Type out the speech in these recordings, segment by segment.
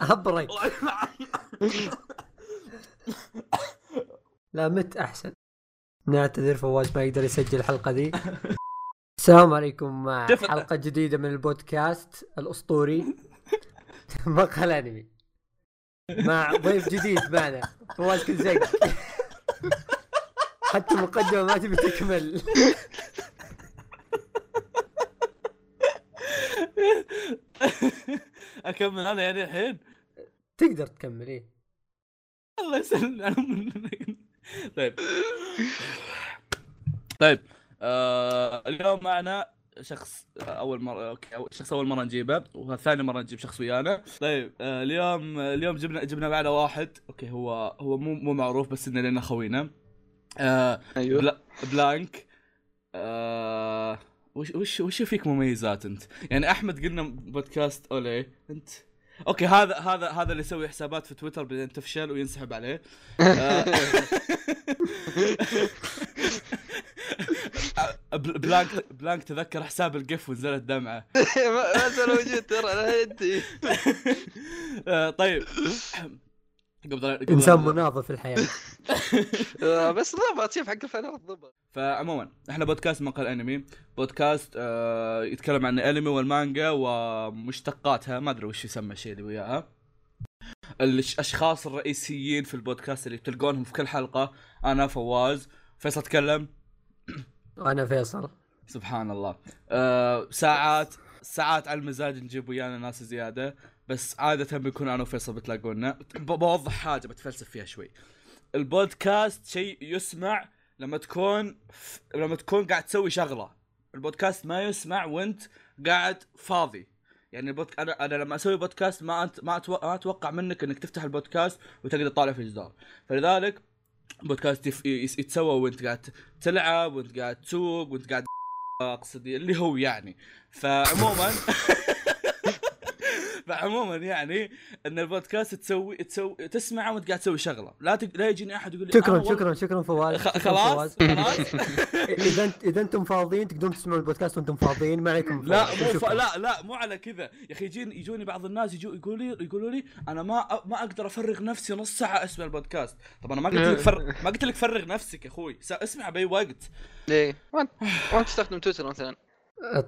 ابرك لا مت أحسن. نعتذر فواز ما يقدر يسجل الحلقة ذي. السلام عليكم. مع حلقة جديدة من البودكاست الأسطوري. مقهى الانمي مع ضيف جديد معنا. فواز كنزق حتى المقدمه ما تبي تكمل. أكمل أنا يعني الحين؟ تقدر تكمل إيه. الله يسلم طيب. طيب آه اليوم معنا شخص أول مرة أوكي أول- شخص أول مرة نجيبه وثاني مرة نجيب شخص ويانا. طيب آه اليوم اليوم جبنا جبنا معنا واحد. أوكي هو هو مو مو معروف بس إنه لنا خوينا. آه أيوه. بلا بلانك. آه وش وش وش فيك مميزات انت؟ يعني أحمد قلنا بودكاست أولي انت؟ أوكي هذا هذا هذا اللي يسوي حسابات في تويتر بعدين تفشل وينسحب عليه. آه، بل- بلانك بلانك تذكر حساب القف ونزلت دمعة. ما زال موجود ترى أنا آه، طيب. قبل قبل إنسان مناضل في الحياة. آه، بس ضبط شوف حق الفنان ضبط فعموما إحنا بودكاست مقال أنمي. بودكاست آه يتكلم عن الأنمي والمانجا ومشتقاتها. ما أدري وش يسمى الشيء اللي وياها. الأشخاص الرئيسيين في البودكاست اللي تلقونهم في كل حلقة أنا فواز. فيصل تكلم. وأنا فيصل. سبحان الله. آه ساعات ساعات على المزاج نجيب ويانا ناس زيادة. بس عادة بيكون أنا وفيصل بتلاقونا. بوضح حاجة بتفلسف فيها شوي. البودكاست شيء يسمع لما تكون ف... لما تكون قاعد تسوي شغلة. البودكاست ما يسمع وانت قاعد فاضي. يعني البودك... أنا أنا لما أسوي بودكاست ما أنت... ما, أتو... ما أتوقع منك إنك تفتح البودكاست وتقعد تطالع في الجدار فلذلك بودكاست يف... يتسوى وانت قاعد تلعب وانت قاعد تسوق وانت قاعد أقصد اللي هو يعني. فعموما فعموما يعني ان البودكاست تسوي تسوي تسمعه وانت قاعد تسوي شغله لا تق... لا يجيني احد يقول لي شكرا آه شكرا شكرا فواز خ... خلاص. خلاص اذا انت اذا أنتم فاضيين تقدرون تسمعون البودكاست وأنتم فاضيين ما عليكم لا. مو ف... لا لا مو على كذا يا أخي يجيني يجوني بعض الناس يجوا يقولوا لي يقولوا لي أنا ما ما أقدر افرغ نفسي نص ساعه اسمع البودكاست طب أنا ما قلت لك فر... ما قلت لك فرغ نفسك يا أخوي اسمع باي وقت ليه؟ وانت وانت تستخدم تويتر مثلا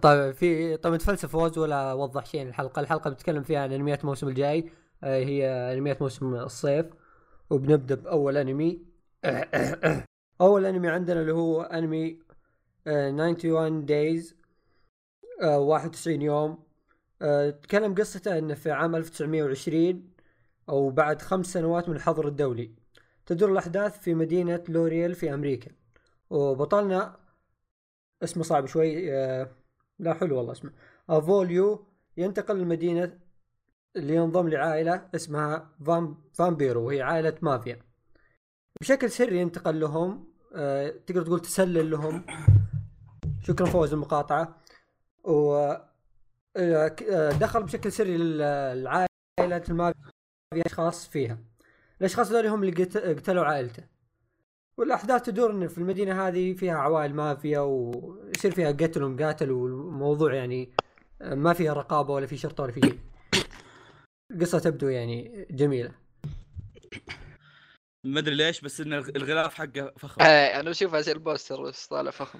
طيب في طيب نتفلسف فواز ولا اوضح شيء الحلقة، الحلقة بتتكلم فيها عن أنميات الموسم الجاي. آه، هي أنميات موسم الصيف. وبنبدأ بأول أنمي. أول أنمي عندنا اللي هو أنمي آه، 91 دايز 91 يوم. آه، تكلم قصته انه في عام 1920 أو بعد خمس سنوات من الحظر الدولي تدور الأحداث في مدينة لوريال في أمريكا. وبطلنا اسمه صعب شوي آه، لا حلو والله اسمه افوليو ينتقل للمدينة اللي ينضم لعائلة اسمها فام فامبيرو وهي عائلة مافيا. بشكل سري ينتقل لهم آه، تقدر تقول تسلل لهم. شكرا فواز المقاطعة. و آه، آه، دخل بشكل سري للعائلة المافيا. اشخاص فيها؟ الاشخاص ذول هم اللي قت- قتلوا عائلته. والأحداث تدور في المدينة هذه فيها عوائل مافيا ويصير فيها قتل ومقاتل والموضوع يعني ما فيها رقابة ولا في شرطة ولا في شيء. القصة تبدو يعني جميلة. ما أدري ليش بس إن الغ- الغلاف حقه فخم آه، أنا اشوفها زي البوستر بس طالع فخم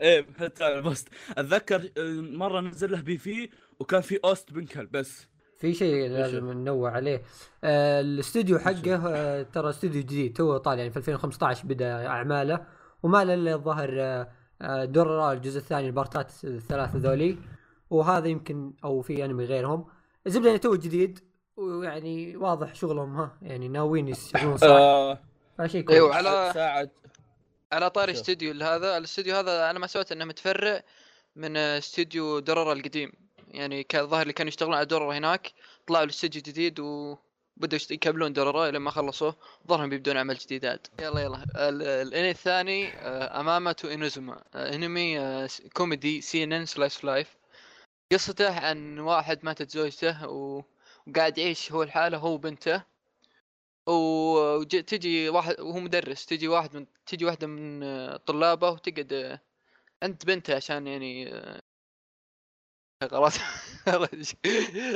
إيه حتى البوست أتذكر آه، مرة نزل له PV وكان في OST بنكل بس في شيء لازم ننوه عليه. آه الاستوديو حقه آه ترى استوديو جديد تو طالع يعني في 2015 بدا أعماله. وما له إلا الظاهر آه آه، دورا الجزء الثاني البارتات الثلاثه ذولي. وهذا يمكن أو في أنمي غيرهم. الزبدة انه تو جديد ويعني واضح شغلهم ها يعني ناويين يشتغلون صح. آه. فشيء كويس. أيوه على ساعد. على طاري. استوديو هذا الاستوديو هذا أنا ما سويت إنه متفرع من استوديو درر القديم. يعني كان الظاهر اللي كانوا يشتغلون على درر هناك طلعوا الاستوديو جديد وبدأوا يشت- يكملون درره لما خلصوا الظاهر بيبدون عمل جديدات يلا يلا. ال- الإنمي الثاني آه، أماما تو انازوما آه، إنمي آه، comedy seinen slice life قصته عن واحد ماتت زوجته وقاعد يعيش هو الحالة هو وبنته. وتجي واحد وهو مدرس تجي واحد من تجي واحدة من طلابه وتقعد عند بنته عشان يعني آه، غلط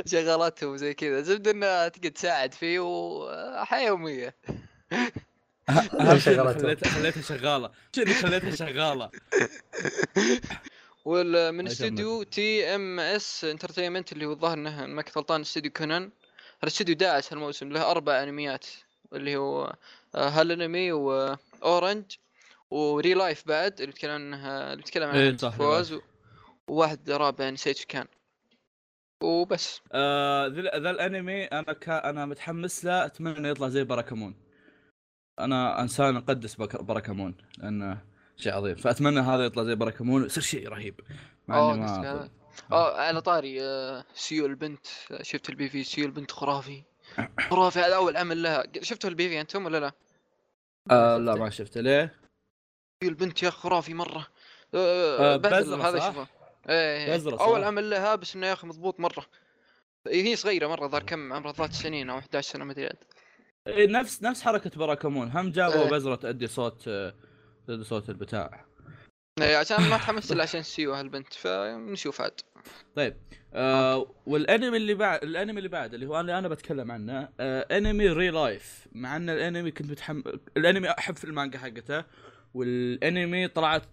شغالاتهم زي كذا. زبد انها تقدر تساعد فيه وحياه يومية. أهم شيء. خليتها خليتها شغالة. شيء إني خليتها شغالة؟ ومن. استوديو TMS Entertainment اللي هو الظاهر إنه ما كنت غلطان استوديو كونان. هذا الاستوديو داعس هالموسم له أربع أنميات. اللي هو آه، هالانمي و Orange و ReLIFE بعد اللي بيتكلم عنه اللي بيتكلم إيه، عن صح، فواز. وواحد رابع نسيت إيش كان. وبس. آه، ذا ذا الانمي أنا كا أنا متحمس له أتمنى انه يطلع زي باراكامون. أنا إنسان أقدس باراكامون لأنه شيء عظيم. فأتمنى هذا يطلع زي باراكامون ويصير شيء رهيب. مع إني ما آه على طاري آه، سيو البنت آه، شفت ال PV سيو البنت خرافي. خرافي هذا أول عمل لها. شفتوا ال PV أنتم ولا لا؟ آه لا ما شفته. ليه؟ سيو البنت يا خرافي مرة. آه، آه بزرة هذا؟ شوفه. إيه بزرة إيه. أول عمل لها بس إنه يا أخي مضبوط مرة. هي صغيرة مرة ظهر كم؟ عمرها ثلاث سنين أو 11 سنة ما أدري عاد. إيه، نفس نفس حركة باراكامون. هم جابوا إيه. بزره تؤدي صوت آه، تؤدي صوت البتاع. إيه، عشان ما تحمست الا عشان سيو هالبنت فنشوف عاد. طيب آه والأنمي اللي بعد الأنمي اللي بعد اللي هو أنا أنا بتكلم عنه آه أنمي ReLIFE مع إن الأنمي كنت متحم الأنمي أحب في المانجا حقته والأنمي طلعت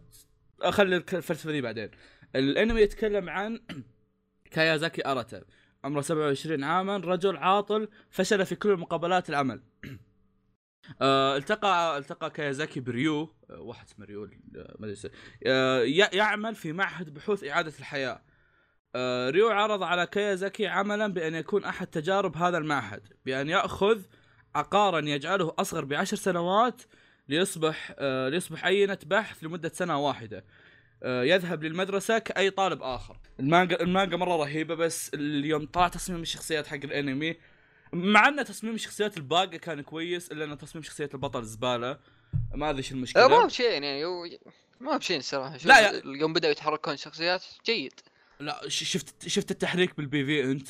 أخلي الفلسفة دي بعدين. الانمي يتكلم عن كايزاكي أراتا. عمره 27 عاما رجل عاطل فشل في كل مقابلات العمل. آه التقى التقى كايزاكي بريو آه، واحد اسمه ريو ما ي- يعمل في معهد بحوث إعادة الحياة. آه، ريو عرض على كايازاكي عملا بأن يكون أحد تجارب هذا المعهد بأن يأخذ عقارا يجعله أصغر بعشر سنوات ليصبح آه، ليصبح عينة بحث لمدة سنة واحدة. آه، يذهب للمدرسة كأي طالب آخر. المانجا المانجا مرة رهيبة بس اليوم طلع تصميم الشخصيات حق الأنمي. مع أن تصميم الشخصيات الباقية كان كويس إلا أن تصميم شخصية البطل زبالة. ما أدري إيش آه، ما المشكلة بشين يعني ما بشين الصراحه لا يا- يوم بدأوا يتحركون شخصيات جيد. لا شفت شفت التحريك بال PV أنت؟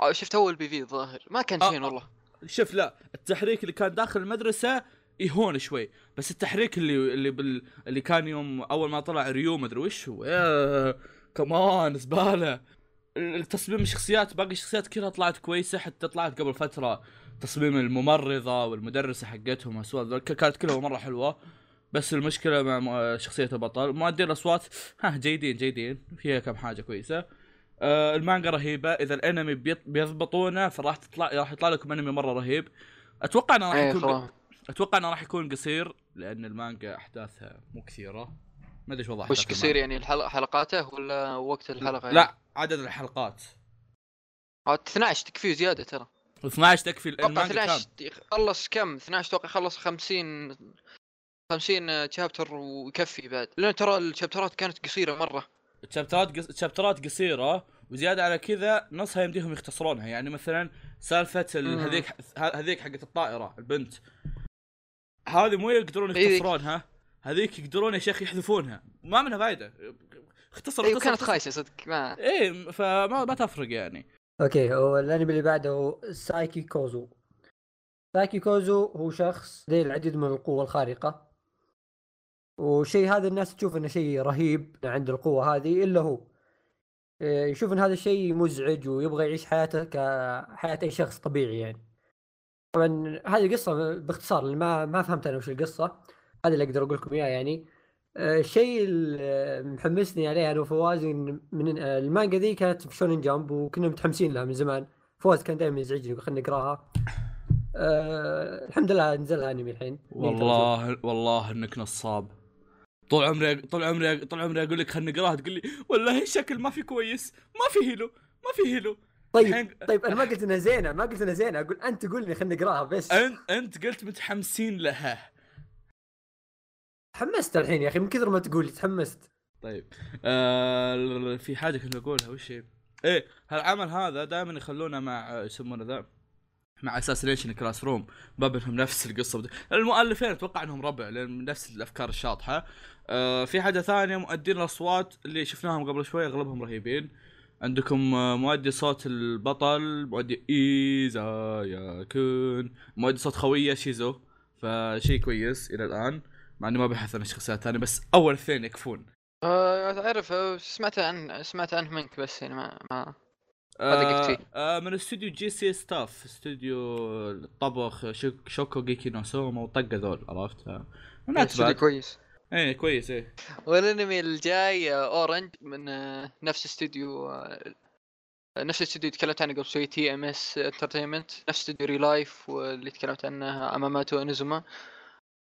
آه، شفت أول PV الظاهر. ما كان آه، آه. والله. شوف لا التحريك اللي كان داخل المدرسة يهون شوي. بس التحريك اللي اللي بال اللي كان يوم أول ما طلع ريو ما أدري وش هو. كمان زبالة. التصميم الشخصيات باقي الشخصيات كلها طلعت كويسة حتى طلعت قبل فترة تصميم الممرضة والمدرسة حقتهم كانت كلها مرة حلوة. بس المشكلة مع شخصية البطل. مؤدي الأصوات ها جيدين جيدين. فيها كم حاجة كويسة. آه المانجا رهيبة. إذا الأنمي بيضبطونه فراح تطلع راح يطلع لكم أنمي مرة رهيب. أتوقع إنه راح إيه يكون أتوقع إنه راح يكون قصير لأن المانجا أحداثها مو كثيرة. ما أدري إيش وضع وش قصير. يعني الحلقة حلقاته ولا وقت الحلقة يعني؟ لا عدد الحلقات. آه، 12 تكفيه زيادة ترى. 12 تكفي المانجا كم 12 خلص كم؟ 12 أتوقع خلص 50 50 شابتر ويكفي بعد. لأن ترى الشابترات كانت قصيرة مرة. الشابترات قص... الشابترات قصيرة وزيادة على كذا نصها يمديهم يختصرونها. يعني مثلا سالفة ال... هذيك هذيك حقت الطائرة البنت. هذه مو يقدرون إيه. يختصرونها. هذيك يقدرون يا شيخ يحذفونها. ما منها فايدة. اختصر أيوه كانت. خايسة صدق ما إيه فما ما تفرق يعني. أوكي هو الانمي اللي بعده هو سايكي كوزو. سايكي كوزو هو شخص لديه العديد من القوة الخارقة. وشيء هذا الناس تشوف إنه شيء رهيب عنده القوة هذه إلا هو. إيه، يشوف إن هذا الشيء مزعج ويبغى يعيش حياته كحياة أي شخص طبيعي يعني. طبعا هذه القصة باختصار ما ما فهمت أنا وش القصة. هذا اللي أقدر أقول لكم اياه يعني. آه، الشيء اللي محمسني عليه أنا وفواز من آه، المانجا ذي كانت في Shonen Jump وكنا متحمسين لها من زمان. فواز كان دائما يزعجني خلينا نقراها أه الحمد لله نزلها انمي الحين. والله والله إنك نصاب. طول عمري طول عمري طول عمري أقول لك خلينا نقراها تقول لي والله الشكل ما في كويس ما في هيلو ما في هيلو. طيب طيب أنا ما قلت إنها زينة ما قلت إنها زينة أقول أنت قول لي خلينا نقراها بس. انت أنت قلت متحمسين لها. تحمست الحين يا أخي من كثر ما تقول تحمست. طيب آه في حاجة كنت بقولها وش هي؟ إيه هالعمل هذا دائما يخلونه مع يسمونه ذا مع Assassination Classroom باب انهم نفس القصة. بد... المؤلفين أتوقع إنهم ربع لأن نفس الأفكار الشاطحة. آه في حاجة ثانية مؤدين الأصوات اللي شفناهم قبل شوي أغلبهم رهيبين. عندكم آه، مؤدي صوت البطل مؤدي ايزايا كون مؤدي صوت خويه شيزو فشيء كويس إلى الآن. مع إني ما بحث عن الشخصيات الثانية بس أول اثنين يكفون. آه، تعرف آه، سمعت عن سمعت عنه منك بس يعني ما ما فيه. آه من استوديو J.C. Staff. استوديو الطبخ شوك شوكوجيكي نو سوما وطق ذول عرفت؟ آه، not استوديو. كويس. إيه كويس إيه. والانمي الجاي آه، Orange من آه، نفس استوديو آه، نفس الاستوديو تكلمت عنه قبل شوي TMS Entertainment نفس استوديو ReLIFE واللي تكلمت عنه أماما تو انازوما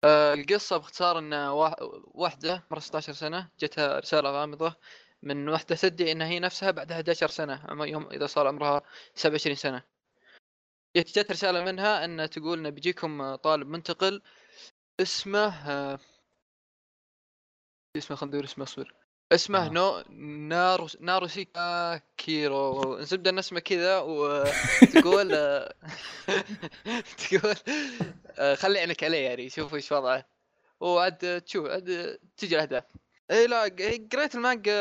القصة باختصار ان وا- واحدة عمرها 16 سنة جتها رسالة غامضة من واحدة تدعي انها هي نفسها بعد 11 سنة يوم إذا صار عمرها 27 سنة. جت رسالة منها إن تقول إن بيجيكم طالب منتقل اسمه اسمه خلينا ندور اسمه أصبر. اسمه آه. نو نارو ناروسيكا كيرو زبده ان اسمه كذا وتقول تقول آه، خلي عينك عليه يعني شوف إيش وضعه. وعاد تشوف عاد تجي الأهداف. إي لا قريت المانجا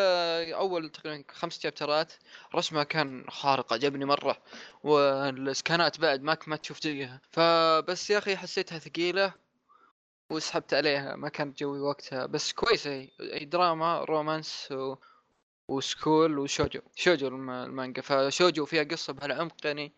أول تقريبا خمس شابترات رسمها كان خارق عجبني مرة. والسكانات بعد ما ما تشوف زيها. فبس يا أخي حسيتها ثقيلة. وسحبت عليها ما كانت جوي وقتها. بس كويسه هي هي دراما romance و... و school وشوجو. شوجو الم- المانجا. فشوجو فيها قصة بهالعمق يعني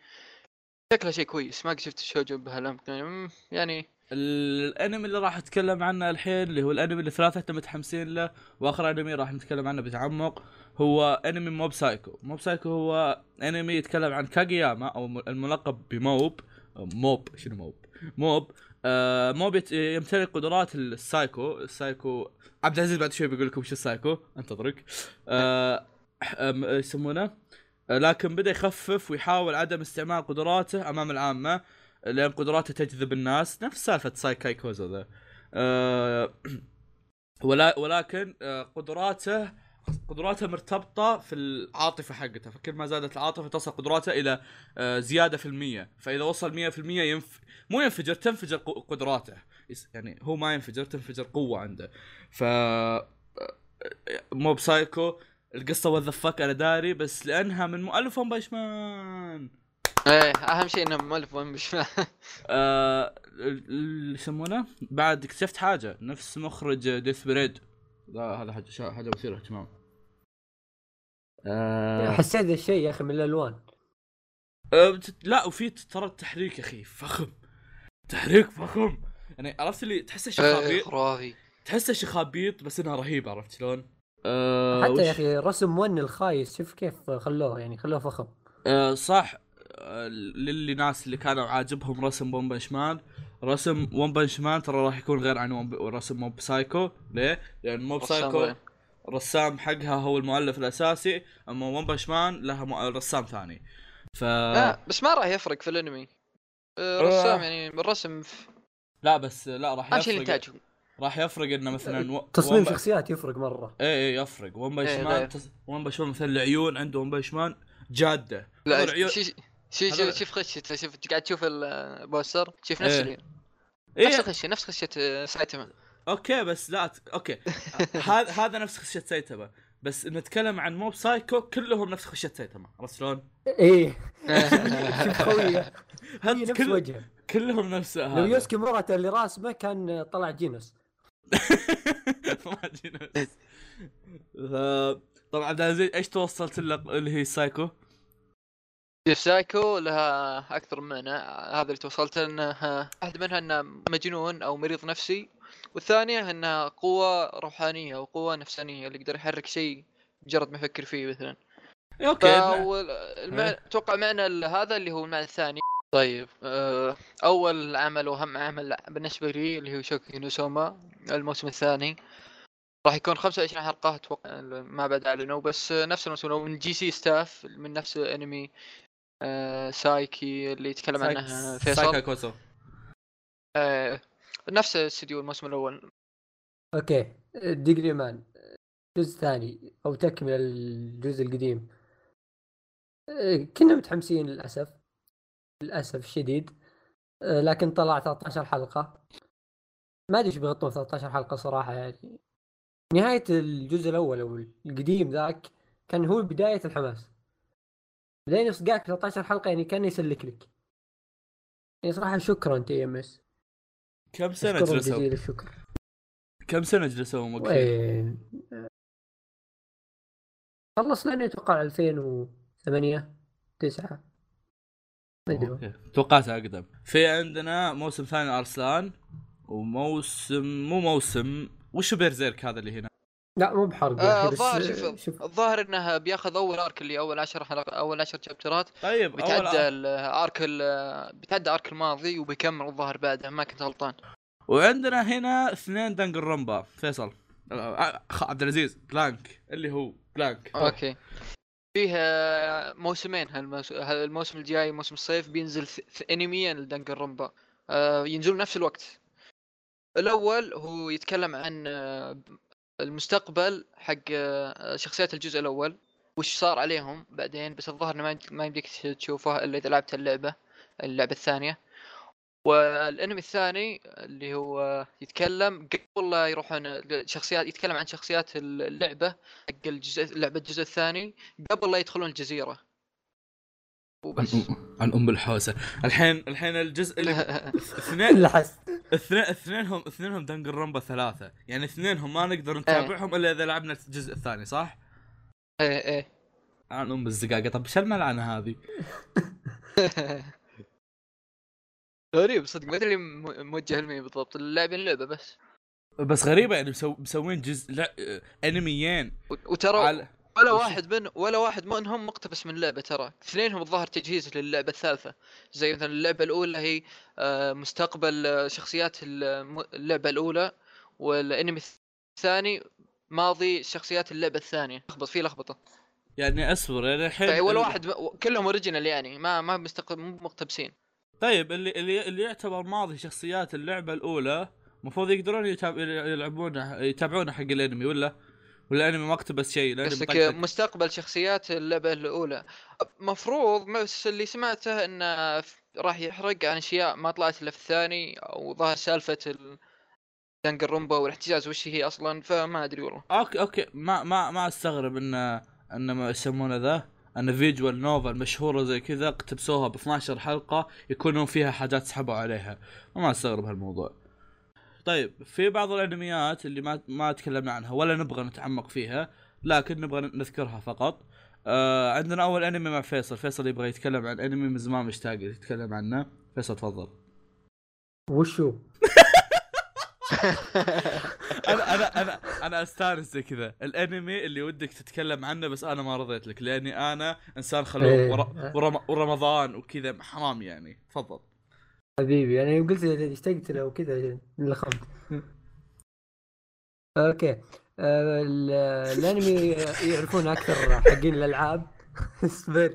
شكلها شيء كويس. ما شفت شوجو بهالعمق يعني يعني الأنمي اللي راح اتكلم عنه الحين اللي هو الأنمي اللي ثلاثتنا متحمسين له وآخر أنمي راح نتكلم عنه بتعمق هو أنمي موب سايكو. موب سايكو هو أنمي يتكلم عن كاغياما أو الملقب بموب موب شنو موب؟ موب. آه موب يمتلك قدرات السايكو. السايكو عبد العزيز بعد شوي بيقول لكم شو السايكو. انتظرك آه آم، يسمونه؟ آه، لكن بدأ يخفف ويحاول عدم استعمال قدراته أمام العامة لأن قدراته تجذب الناس. نفس سالفة سايكي كوسو ذا. أه ولا ولكن آه، قدراته قدراته مرتبطة في العاطفة حقته. فكل ما زادت العاطفة تصل قدراته إلى آه، زيادة في المية. فإذا وصل 100% ينف مو ينفجر تنفجر قدراته. يعني هو ما ينفجر تنفجر قوة عنده. ف آه، موب سايكو القصة وذفك أنا داري بس لأنها من مؤلف ون مان إيه أهم شيء إنه مؤلف وين مش آه، ال- ال- يسمونه؟ بعد اكتشفت حاجة. نفس مخرج ديث بريد هذا حاجة شا- حاجة مثيرة اهتمام. آه حسيت الشيء يا أخي من الألوان. بت- لا وفي ترى التحريك يا أخي فخم. تحريك فخم. يعني عرفت اللي تحسه إيه، شخابيط؟ خرافي تحسه شخابيط بس انها رهيب عرفت شلون؟ آه حتى وش- يا أخي رسم ون الخايس شوف كيف خلوه يعني خلوه فخم. آه صح. آه للي ناس اللي كانوا عاجبهم رسم ون بنش مان رسم ون بنش مان ترى راح يكون غير عن ون ب- رسم موب سايكو ليه؟ لأن موب سايكو. الرسام حقها هو المؤلف الأساسي أما ون بنش مان لها مؤ- رسام ثاني ف لا بس ما راح يفرق في الأنمي آه، آه. رسام يعني الرسم في- لا بس لا راح يفرق الانتاج راح يفرق إنه مثلا و- تصميم ون ب- شخصيات يفرق مرة إيه إيه يفرق ون بنش مان. ون بنش مان مثلا العيون عنده ون بنش مان جادة لا هذول عيون- شي شي هذول- شوف شوف خشته شوف قاعد تشوف ال poster شوف نفس إيه. العيون إيه. نفس الخشة نفس خشة آه، سايتاما أوكي بس لا ت... أوكي. هذا هذا نفس خشة سايتاما بس نتكلم عن موب سايكو كلهم نفس خشة سايتاما عرفت شلون؟ إيه. خويه هي هذا نفس كل... وجهه. كلهم نفس لو هذا يوسكي موراتا اللي راسمه كان طلع جينوس. جينا. ف- طبعا عبد العزيز إيش توصلت اللي هي سايكو؟ شوف سايكو لها أكثر من معنى هذا اللي توصلت انها واحد منها إنه مجنون أو مريض نفسي والثانية إنها قوة روحانية أو قوة نفسانية اللي يقدر يحرك شيء مجرد ما يفكر فيه مثلا. أوكي المعنى إيه. أتوقع معنى هذا اللي هو المعنى الثاني. طيب آه، أول عمل وأهم عمل بالنسبة لي اللي هو شوكوغيكي نو سوما الموسم الثاني. راح يكون 25 حلقة أتوقع ما بعد أعلنوا بس نفس الموسم من جي سي ستاف من نفس انمي آه، سايكي اللي يتكلم عنه فيصل سايكي كوسو آه، نفس الاستديو الموسم الأول. أوكي. دي جراي مان. جزء ثاني أو تكمل الجزء القديم. إيه، كنا متحمسين للأسف. للأسف الشديد إيه، لكن طلع 13 حلقة. ما أدري إيش بيغطون 13 حلقة صراحة يعني. نهاية الجزء الأول أو القديم ذاك كان هو بداية الحماس. بعدين يصقعك 13 حلقة يعني كان يسلك لك. يعني صراحة شكرا تي إم إس. كم سنة جلسوا؟ جزيل الشكر. كم سنة جلسوا؟ وين؟ خلص لاني أتوقع 2008 9 ما أدري. توقعتها أقدم. في عندنا موسم ثاني ارسلان وموسم مو موسم وش بيرزيرك هذا اللي هنا؟ لا مو بحرق آه، الظاهر آه، شوف. الظاهر إنه بياخذ أول arc اللي أول 10 حلقات أول 10 شابترات طيب بيتعدى ال arc ال- بيتعدى arc الماضي وبيكمل الظاهر بعدها ما كنت غلطان. وعندنا هنا اثنين دنجر رمبا فيصل. آه، خ- عبد العزيز بلانك اللي هو بلانك أوكي. فيه آه، موسمين. الموسم الجاي موسم الصيف بينزل لدنجر رومبا آه، ينزلون نفس الوقت. الأول هو يتكلم عن آه، المستقبل حق آه، شخصيات الجزء الأول وش صار عليهم بعدين بس الظاهر إنه ما يمديك- ما يمديك تشوفه إلا إذا لعبت اللعبة اللعبة الثانية. والأنمي الثاني اللي هو يتكلم قبل لا يروحون شخصيات يتكلم عن شخصيات اللعبة حق الجزء لعبة الجزء الثاني قبل لا يدخلون الجزيرة. وبس. عن أم الحوسة. الحين الحين الجزء اللي اثنين اثنين اثنينهم اثنينهم دنجر رمبا ثلاثة. يعني اثنينهم ما نقدر نتابعهم إلا إذا لعبنا الجزء الثاني صح؟ إيه إيه. عن أم الزقاقة. طب إيش الملعنة هذه؟ غريب صدق ما أدري موجه لمين بالضبط. اللاعبين اللعبه بس. بس غريبة يعني مسو... مسوين جزء لا أنميين. وترى على ولا واحد من ولا واحد منهم مقتبس من اللعبه ترى اثنينهم الظاهر تجهيز للعبة الثالثة. زي مثلا اللعبة الأولى هي آه، مستقبل آه، شخصيات اللعبة الأولى والأنمي الثاني ماضي شخصيات اللعبة الثانية. لخبط في لخبطة. يعني أصبر يعني الحين يعني ولا واحد كلهم اوريجينال يعني ما ما. مو مقتبسين. طيب اللي اللي اللي يعتبر ماضي شخصيات اللعبة الأولى المفروض يقدرون يتاب... يلعبونه يتابعونه حق الأنمي ولا؟ ولا الانمي ما اقتبس شيء قصدك. مستقبل شخصيات اللعبة الأولى. مفروض بس اللي سمعته انه راح يحرق عن أشياء ما طلعت إلا في الثاني أو ظاهر سالفة ال... دنجن رونبا والاحتجاز وش هي أصلا؟ فما أدري والله. أوكي أوكي. ما ما ما أستغرب ان إن ما يسمونه ذا إن visual novel مشهورة زي كذا اقتبسوها ب 12 حلقة يكونون فيها حاجات سحبوا عليها. ما أستغرب هالموضوع. طيب في بعض الأنميات اللي ما ما تكلمنا عنها ولا نبغى نتعمق فيها لكن نبغى نذكرها فقط. آه عندنا أول أنمي مع فيصل. فيصل يبغى يتكلم عن أنمي من زمان مشتاق يتكلم عنه. فيصل تفضل. وشو؟ أنا أنا أنا أنا أستانس زي كذا. الأنمي اللي ودك تتكلم عنه بس أنا ما رضيت لك لأني أنا إنسان خلوق إيه. ور... ورم... ورمضان وكذا حرام يعني. تفضل. حبيبي أنا يوم قلت اشتقت له وكذا لخمت. أوكي. آه، ال- الأنمي يعرفون أكثر حقين الألعاب. اصبر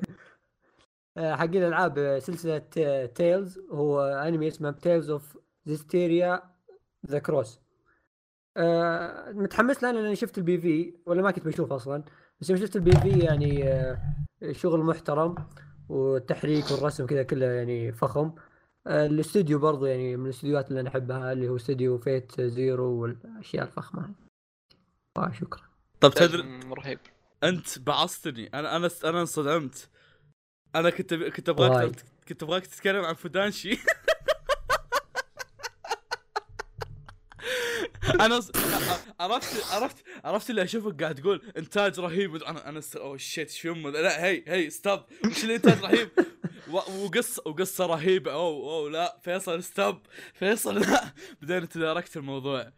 آه، حقين الألعاب سلسلة Tales هو أنمي اسمه Tales of Zestiria the Cross متحمس له لاني شفت ال PV ولا ما كنت بشوف أصلا. بس يوم شفت ال PV يعني آه، شغل محترم والتحريك والرسم كذا كله يعني فخم. الاستوديو برضو يعني من الاستديوهات اللي أنا أحبها اللي هو استوديو Fate Zero والأشياء الفخمة هذه. آه شكرا طب تدري لازم رهيب أنت بعصتني أنا أنا أنا انصدمت أنا كنت كنت. أبغاك كنت أبغاك تتكلم عن فودانشي أنا. عرفت عرفت عرفت اللي أشوفك قاعد تقول إنتاج رهيب أنا أنا. أوه شيت شو يمه لا هي هي ستوب مش الانتاج رهيب. وقصه وقصة رهيبة. أوه أوه لا فيصل ستوب فيصل لا. بعدين تداركت الموضوع.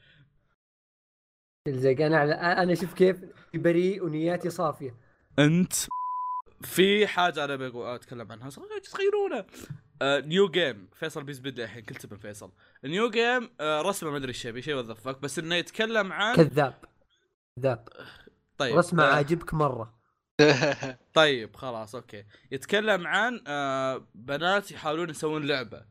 زي أنا أنا شوف كيف بريء ونياتي صافية. أنت في حاجة أنا بقول أتكلم عنها. تغيرونه؟ آه نيو جيم فيصل بيزبد لي الحين. كلت من فيصل. نيو جيم آه رسمه ما أدري إيش يبي شيء وظفك بس إنه يتكلم عن كذاب. كذاب. طيب رسمه آه. عاجبك مرة. طيب خلاص أوكي. يتكلم عن آه بنات يحاولون يسوون لعبة.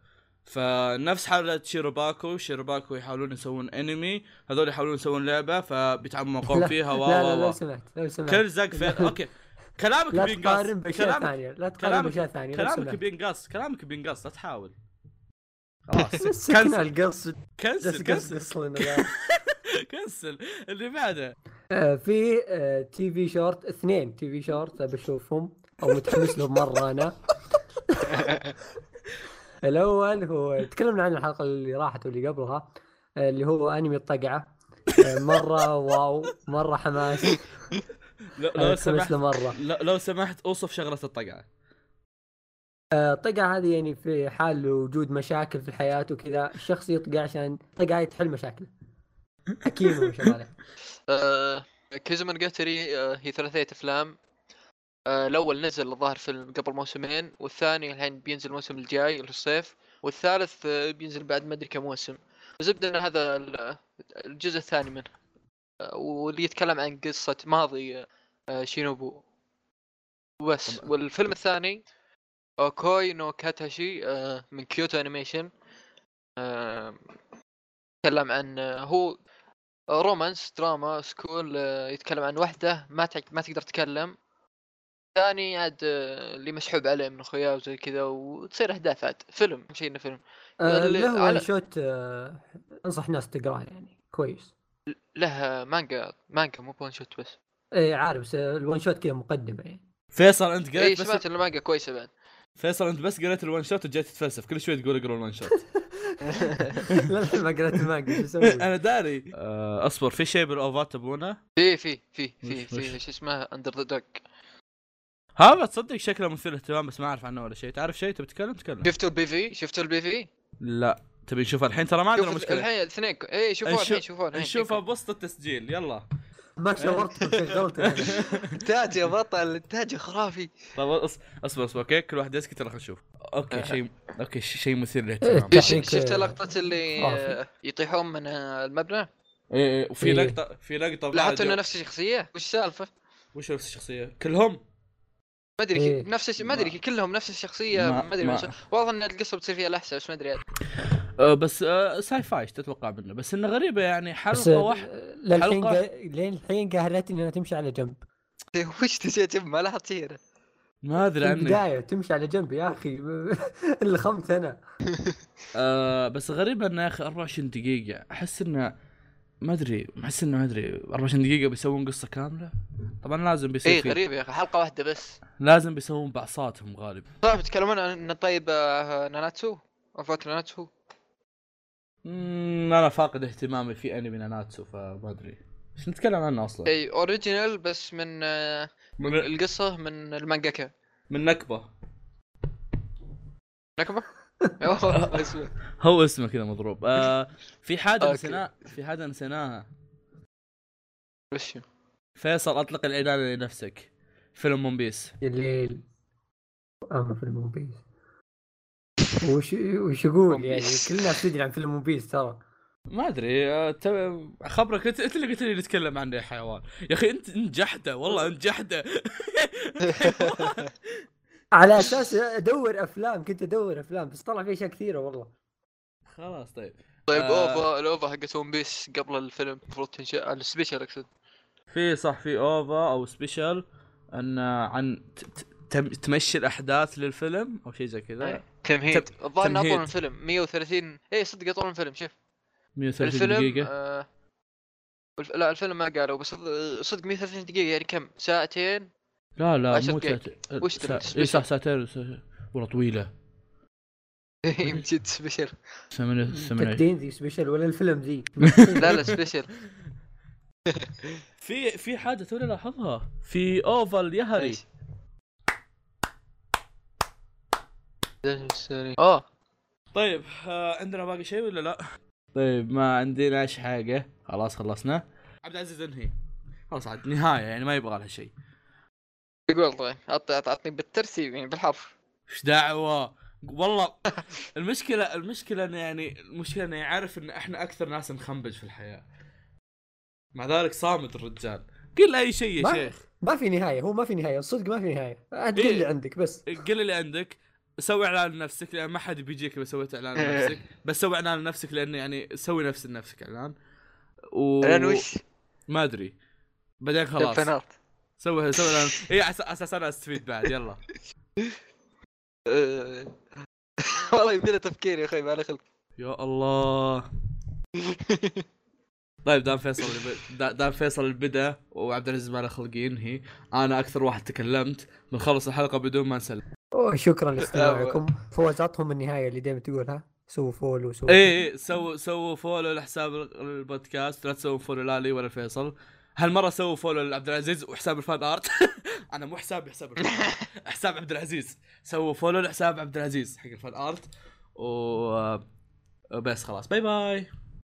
فنفس حالة شيروباكو شيروباكو يحاولون يسوون انمي هذول يحاولون يسوون لعبة فبيتعمقون لا- فيها و لا لا لو سمحت لو سمحت. كل زق في أوكي. كلامك لا بينقص. تقارن بأشياء كلامك ثانية لا تقارن بأشياء ثانية كلامك بينقص. كلامك بينقص لا تحاول. خلاص. كنسل. القص كنسل كنسل. كنسل. اللي بعده. في آه، تي في شورت اثنين. تي في شورت بشوفهم أو متحمس لهم مرة أنا. الأول هو تكلمنا عن الحلقة اللي راحت واللي قبلها آه، اللي هو أنمي الطقعة. آه، مرة واو مرة حماس. لو, سمحت مرة. لو, سمحت أوصف شغلة الطقعة. الطقعة هذه يعني في حال وجود مشاكل في الحياة وكذا الشخص يطقع عشان طقعة تحل مشاكله. حكيمه ما شاء الله آه، كيزومونوجاتاري آه، هي ثلاثية أفلام. آه، الأول نزل الظاهر فيلم قبل موسمين والثاني الحين بينزل الموسم الجاي الصيف والثالث آه، بينزل بعد ما أدري كم موسم. زبده ان هذا ال- الجزء الثاني منه. واللي يتكلم عن قصة ماضي شينوبو. وبس والفيلم الثاني كوي نو كاتاتشي من Kyoto Animation. يتكلم عن هو romance drama school آه، يتكلم عن وحدة ما ما تقدر تتكلم. ثاني عاد آه، اللي مسحوب عليه من اخوياه وزي كذا وتصير احداث عاد فيلم شيء إنه فيلم. آه، له على- one shot آه، أنصح الناس تقراه يعني كويس. له مانجا مانجا مو ب one shot بس. اي عارف بس ال one shot كذا مقدمة يعني. فيصل أنت قريت بس؟ سمعت ان المانجا كويسة بعد. فيصل أنت بس قريت ال one shot وجاي تتفلسف. كل شوي تقول اقرأ ال one shot لا ما قريت المانجا شو أسوي؟ أنا داري. آه، أصبر في شيء بال OVAات تبونه؟ في في في في في؟ شو اسمه؟ Under the Dog هذا تصدق شكله مثير اهتمام بس ما أعرف عنه ولا شيء. تعرف شيء تبي تتكلم؟ تكلم. شفتوا ال PV شفتوا ال PV لا. تبي نشوفها الحين؟ ترى ما عندنا مشكلة. الحين الاثنين اي شوفوها نشوف- الحين شوفوها الحين. نشوفها بوسط التسجيل. يلا. ما شورت شغلت انتاج يا بطل انتاج خرافي. طب أص- أصبر أصبر أوكي؟ كل واحد يسكت خلينا نشوف. أوكي أه. شيء أوكي شيء مثير إيه، للاهتمام. شفت لقطة اللي يطيحون من المبنى؟ إيه إيه، وفي إيه. لقطة في لقطة لاحظت انه نفس الشخصية. وش السالفة؟ وش نفس الشخصية؟ كلهم. ما أدري إيه. نفس ما أدري كلهم نفس الشخصية ما- أدري واضح إن القصة بتصير فيها لحسة بس ما أدري. عاد. آه بس آه sci-fi إيش تتوقع منه؟ بس إنه غريبه يعني حلقة واحدة آه، للحين حلقة. قا- لين الحين قهرتني انها تمشي على جنب. وش تجي جنب ما شيء أنا. ما أدري عنك البداية تمشي على جنب يا أخي. اللي خمت أنا آه بس غريبة إنه يا أخي 24 دقيقة. أحس إنه ما أدري أحس إنه ما أدري. 24 دقيقة بيسوون قصة كاملة؟ طبعا لازم بيصير إيه في غريب يا أخي حلقة واحدة بس. لازم بيسوون بعصاتهم غالبا. صح بيتكلمون عن طيب ناناتسو؟ وفاة ناناتسو؟ مم، أنا فاقد اهتمامي في أنمي ناناتسو فما أدري. إيش نتكلم عنه أصلا. إي original بس من آه، من, القصة من المانجاكا. من نكبة. نكبة؟ أوه، اسمه. هو اسمه كذا مضروب. آه في أوكي. نسيناها في حاجة نسيناها وش؟ فيصل أطلق العنان لنفسك. فيلم One Piece الليل اما فيلم One Piece وش وش يقول؟ يعني الناس تدري عن فيلم One Piece ترى. ما أدري آه، خبرك انت اللي قلت لي نتكلم عنه يا حيوان. يا أخي أنت جحدة والله أنت جحدة. على أساس أدور أفلام كنت أدور أفلام بس طلع في أشياء كثيرة والله. خلاص طيب. طيب آه. OVA ال OVA حقت One Piece قبل الفيلم المفروض تنشأ ال special أقصد. في صح في OVA أو special أن عن ت- ت- تم- تمشي الأحداث للفيلم أو شيء زي كذا؟ تمهيد الظاهر. أطول من الفيلم 130 اي صدق أطول من الفيلم شوف. 130 الفيلم دقيقة. آه لا الفيلم ما قالوا بس صد- صدق 130 دقيقة يعني كم؟ ساعتين؟ لا لا مو. ساعتين. وش سا... اي. صح ساعتين سا- والله طويلة. من جد ثمانية تقدين ذي سبيشل ولا الفيلم ذي؟ لا لا سبيشال في في حاجة توني لاحظها. في اوفا اليهري إيش؟ آه. طيب آه عندنا باقي شيء ولا لا؟ طيب ما عندناش حاجة. خلاص خلصنا. عبد العزيز انهي. خلاص عاد نهاية يعني ما يبغى لها شيء. يقول طيب عط- عط- عطني بالترتيب يعني بالحرف. إيش دعوة؟ والله المشكلة المشكلة انه يعني المشكلة انه يعرف إن إحنا أكثر ناس نخنبج في الحياة. مع ذلك صامت الرجال. قل أي شيء يا ما- شيخ. ما في نهاية هو ما في نهاية الصدق ما في نهاية. قل إيه. اللي عندك بس. قل اللي عندك. سوي إعلان لنفسك لأن ما حد بيجيك إذا سويت إعلان لنفسك. بس سوي إعلان لنفسك لأنه يعني سوي نفس لنفسك إعلان. و الان وش؟ ما أدري. بعدين خلاص. fan art سوي سوي إعلان. اي على أساس أنا أستفيد بعد يلا. والله يبي له تفكير يا أخي ما له خلق. يا الله. طيب دام فيصل دام فيصل بدا وعبد العزيز ما له خلق ينهي أنا أكثر واحد تكلمت. بنخلص الحلقة بدون ما نسلم. شكرا لاستماعكم. فوزاتهم النهاية اللي دائما تقولها سووا follow وسووا اي اي سووا سووا فولو لحساب ال- البودكاست. لا تسووا follow لا لي ولا فيصل. هالمرة سووا follow لعبد العزيز وحساب ال fan art. أنا مو حسابي حساب. حساب عبد العزيز. سووا follow لحساب عبد العزيز حق ال fan art. و بس خلاص. bye bye.